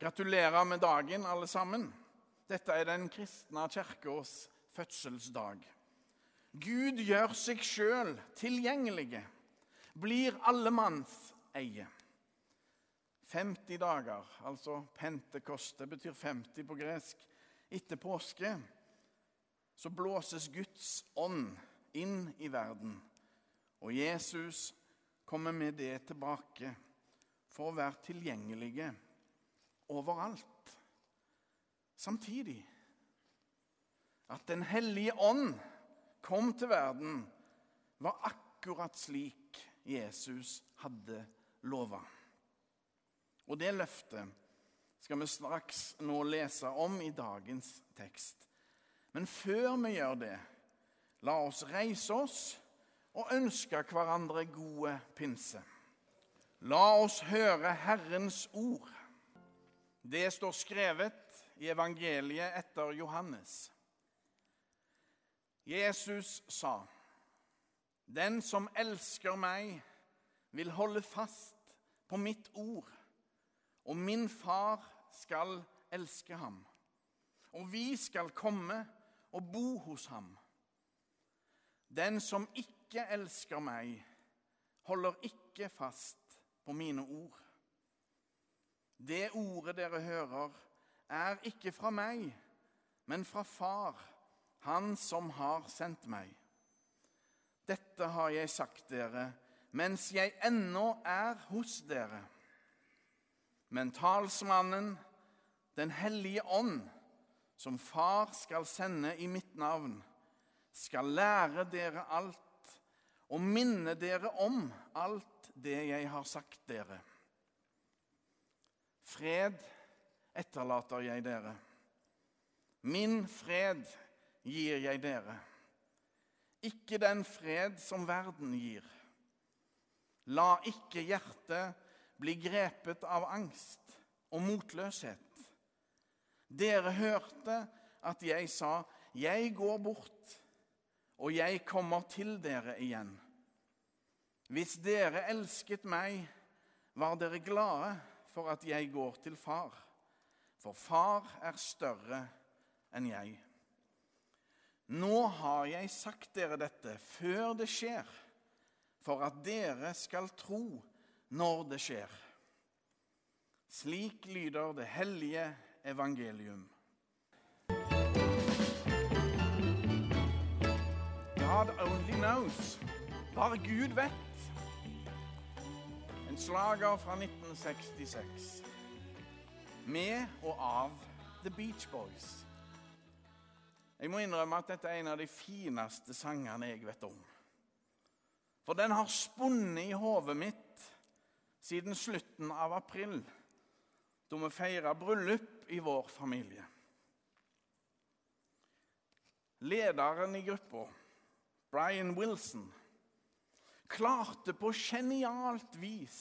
Gratulerer med dagen, alle sammen. Dette er den kristne kirkas fødselsdag. Gud gjør seg sjøl tilgjengelige, blir allemanns eie. 50 dager, altså pentekoste, betyr 50 på gresk. Etter påske så blåses Guds ånd inn i verden, og Jesus kommer med det tilbake for å være tilgjengelige overalt. Samtidig at Den hellige ånd kom til verden, var akkurat slik Jesus hadde lova. Og det løftet skal vi straks nå lese om i dagens tekst. Men før vi gjør det, la oss reise oss og ønske hverandre gode pinse. La oss høre Herrens ord. Det står skrevet i evangeliet etter Johannes. Jesus sa, 'Den som elsker meg, vil holde fast på mitt ord.' 'Og min far skal elske ham.' 'Og vi skal komme og bo hos ham.' 'Den som ikke elsker meg, holder ikke fast på mine ord.' Det ordet dere hører, er ikke fra meg, men fra Far han som har sendt meg. Dette har jeg sagt dere mens jeg ennå er hos dere. Men talsmannen, Den hellige ånd, som Far skal sende i mitt navn, skal lære dere alt og minne dere om alt det jeg har sagt dere. Fred etterlater jeg dere. Min fred gir jeg dere. Ikke den fred som verden gir. La ikke hjertet bli grepet av angst og motløshet. Dere hørte at jeg sa, 'Jeg går bort, og jeg kommer til dere igjen.' Hvis dere elsket meg, var dere glade for at jeg går til far, for far er større enn jeg. Nå har jeg sagt dere dette før det skjer, for at dere skal tro når det skjer. Slik lyder det hellige evangelium. God only knows. Bare Gud vet. Slager fra 1966. Med og av The Beach Boys. Jeg må innrømme at dette er en av de fineste sangene jeg vet om. For den har spunnet i hodet mitt siden slutten av april, da vi feira bryllup i vår familie. Lederen i gruppa, Brian Wilson, klarte på genialt vis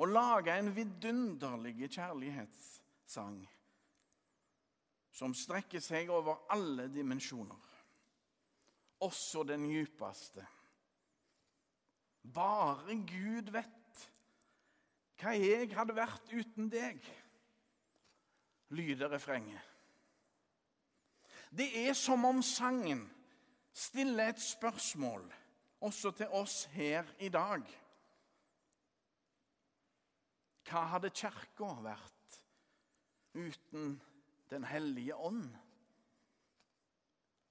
å lage en vidunderlig kjærlighetssang som strekker seg over alle dimensjoner, også den djupeste. Bare Gud vet hva jeg hadde vært uten deg, lyder refrenget. Det er som om sangen stiller et spørsmål også til oss her i dag. Hva hadde Kirka vært uten? Den hellige ånd.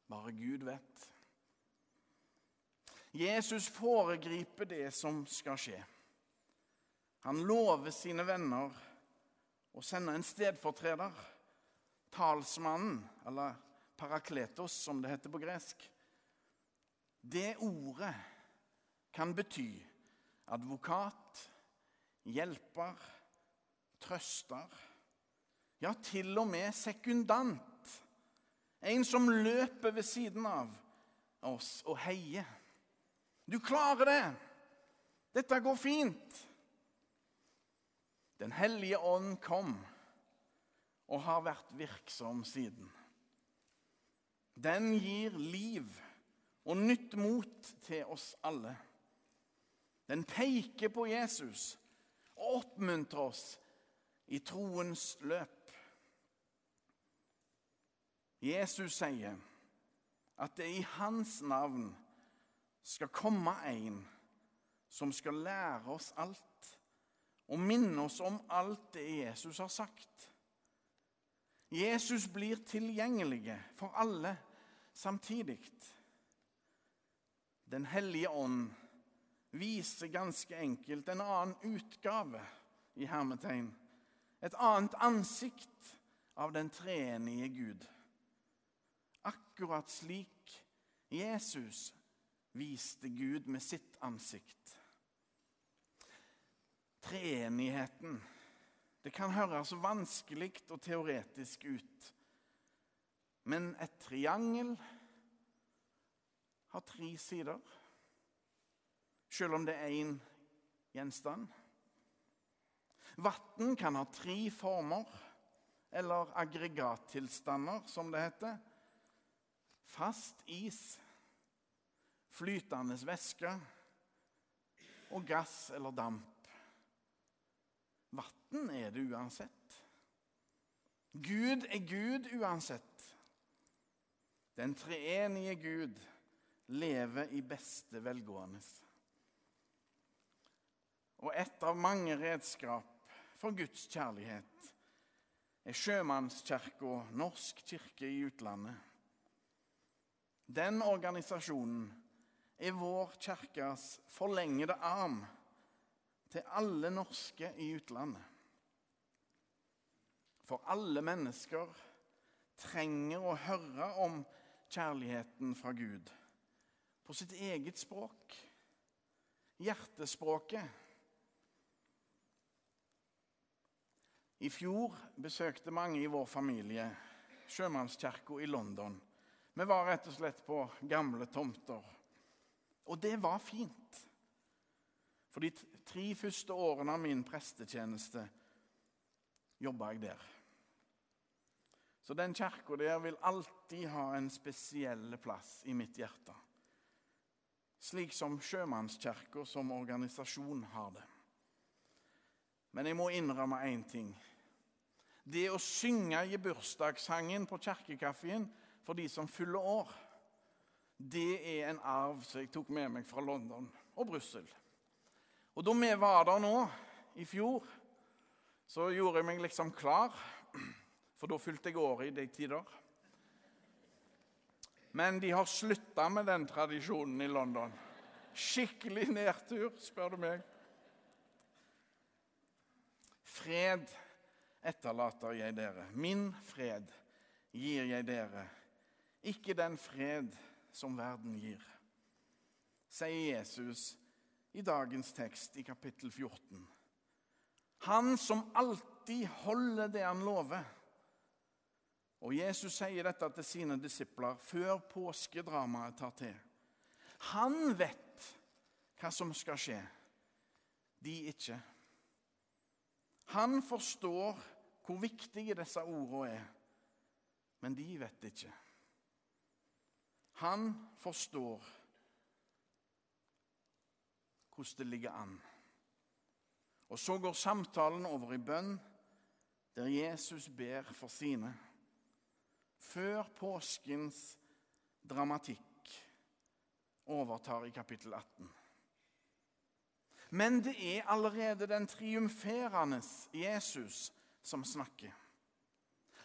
Bare Gud vet. Jesus foregriper det som skal skje. Han lover sine venner å sende en stedfortreder, talsmannen, eller parakletos, som det heter på gresk. Det ordet kan bety advokat, hjelper, trøster ja, til og med sekundant. En som løper ved siden av oss og heier. Du klarer det! Dette går fint. Den hellige ånd kom og har vært virksom siden. Den gir liv og nytt mot til oss alle. Den peker på Jesus og oppmuntrer oss i troens løp. Jesus sier at det i hans navn skal komme en som skal lære oss alt og minne oss om alt det Jesus har sagt. Jesus blir tilgjengelig for alle samtidig. Den hellige ånd viser ganske enkelt en annen utgave i hermetegn. Et annet ansikt av den treenige Gud. Akkurat slik Jesus viste Gud med sitt ansikt. Treenigheten. Det kan høres vanskelig og teoretisk ut. Men et triangel har tre sider, selv om det er én gjenstand. Vann kan ha tre former, eller aggregattilstander, som det heter. Fast is, flytende væske og gass eller damp. Vann er det uansett. Gud er Gud uansett. Den treenige Gud lever i beste velgående. Og et av mange redskap for Guds kjærlighet er Sjømannskirka, Norsk kirke i utlandet. Den organisasjonen er vår kirkes forlengede arm til alle norske i utlandet. For alle mennesker trenger å høre om kjærligheten fra Gud på sitt eget språk, hjertespråket. I fjor besøkte mange i vår familie sjømannskirka i London. Vi var rett og slett på gamle tomter. Og det var fint. For de tre første årene av min prestetjeneste jobba jeg der. Så den kirka der vil alltid ha en spesiell plass i mitt hjerte slik som Sjømannskirka som organisasjon har det. Men jeg må innrømme én ting. Det å synge i bursdagssangen på kirkekaffen for de som fyller år, det er en arv som jeg tok med meg fra London og Brussel. Og da vi var der nå i fjor, så gjorde jeg meg liksom klar, for da fylte jeg året i de tider. Men de har slutta med den tradisjonen i London. Skikkelig nedtur, spør du meg. Fred etterlater jeg dere. Min fred gir jeg dere. Ikke den fred som verden gir, sier Jesus i dagens tekst i kapittel 14. Han som alltid holder det han lover og Jesus sier dette til sine disipler før påskedramaet tar til. Han vet hva som skal skje, de ikke. Han forstår hvor viktige disse ordene er, men de vet ikke. Han forstår hvordan det ligger an. Og så går samtalen over i bønn, der Jesus ber for sine før påskens dramatikk overtar i kapittel 18. Men det er allerede den triumferende Jesus som snakker.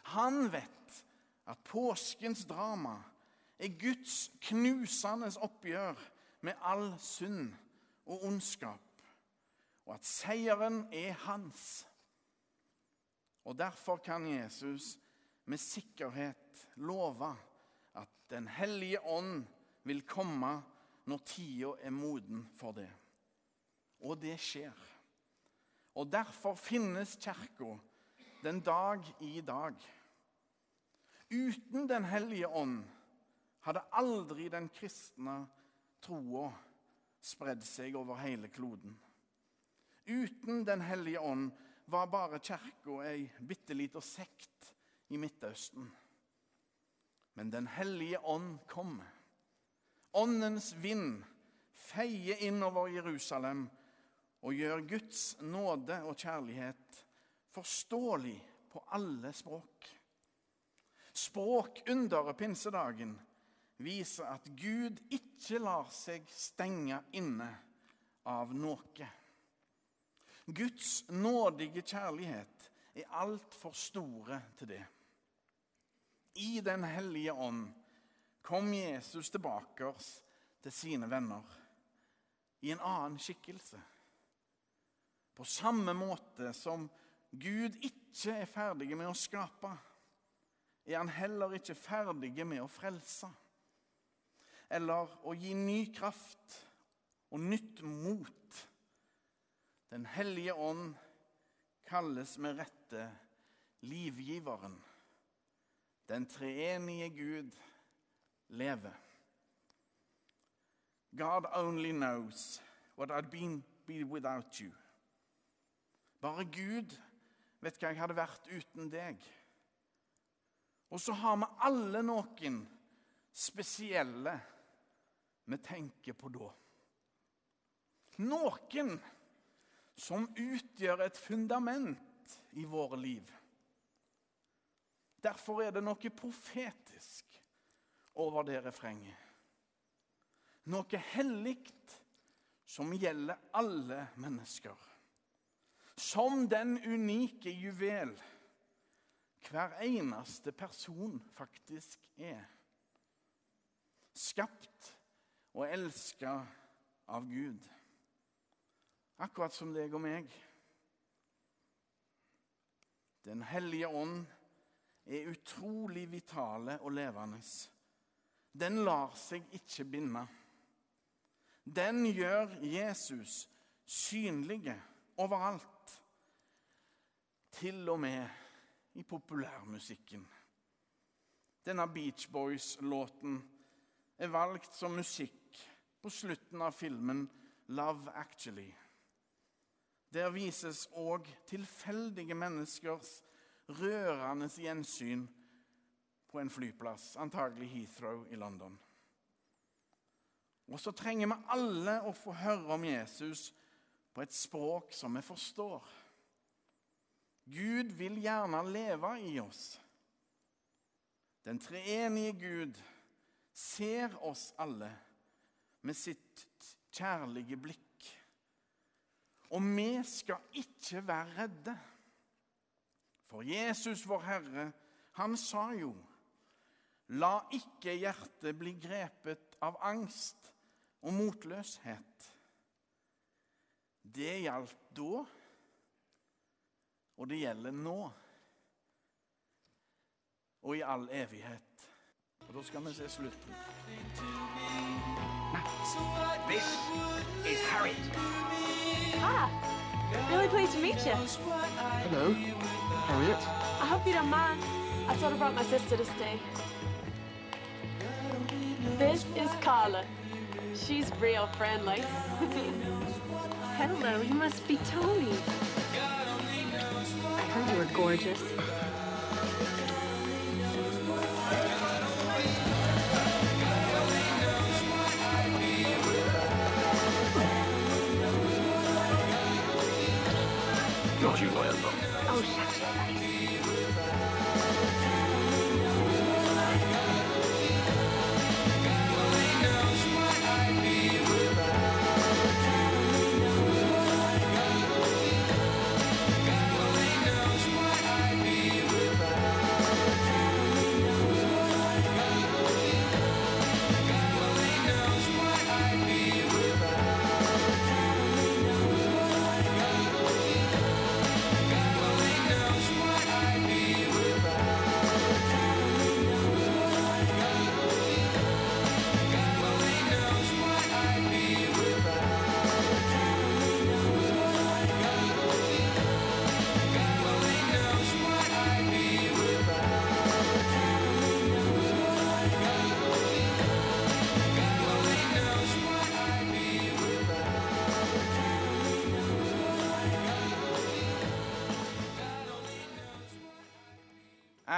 Han vet at påskens drama er Guds knusende oppgjør med all synd og ondskap, og at seieren er hans. Og Derfor kan Jesus med sikkerhet love at Den hellige ånd vil komme når tida er moden for det. Og det skjer. Og derfor finnes Kirka den dag i dag. Uten Den hellige ånd hadde aldri den kristne troa spredd seg over hele kloden. Uten Den hellige ånd var bare kirka ei bitte lita sekt i Midtøsten. Men Den hellige ånd kom. Åndens vind feier innover Jerusalem og gjør Guds nåde og kjærlighet forståelig på alle språk. Språkunderet pinsedagen viser at Gud ikke lar seg stenge inne av noe. Guds nådige kjærlighet er altfor store til det. I Den hellige ånd kom Jesus tilbake til sine venner i en annen skikkelse. På samme måte som Gud ikke er ferdig med å skape, er han heller ikke ferdig med å frelse. Eller å gi ny kraft og nytt mot. Den hellige ånd kalles med rette livgiveren. Den treenige Gud lever. God only knows what I'd been be without you. Bare Gud vet hva jeg hadde vært uten deg. Og så har vi alle noen spesielle vi tenker på da. Noen som utgjør et fundament i våre liv. Derfor er det noe profetisk over det refrenget. Noe hellig som gjelder alle mennesker. Som den unike juvel hver eneste person faktisk er. Skapt og elska av Gud. Akkurat som deg og meg. Den hellige ånd er utrolig vitale og levende. Den lar seg ikke binde. Den gjør Jesus synlige overalt. Til og med i populærmusikken. Denne Beach Boys-låten er valgt som musikk på slutten av filmen 'Love Actually'. Der vises òg tilfeldige menneskers rørende gjensyn på en flyplass, antagelig Heathrow i London. Og så trenger vi alle å få høre om Jesus på et språk som vi forstår. Gud vil gjerne leve i oss. Den treenige Gud ser oss alle med sitt kjærlige blikk. Og vi skal ikke være redde. For Jesus, vår Herre, han sa jo La ikke hjertet bli grepet av angst og motløshet. Det gjaldt da, og det gjelder nå. Og i all evighet. Og da skal vi se slutten. This is Harriet. Ah, really pleased to meet you. Hello, Harriet. I hope you don't mind. I sort of brought my sister to stay. This is Carla. She's real friendly. Hello, you must be Tony. I heard you were gorgeous. You. Oh, shut.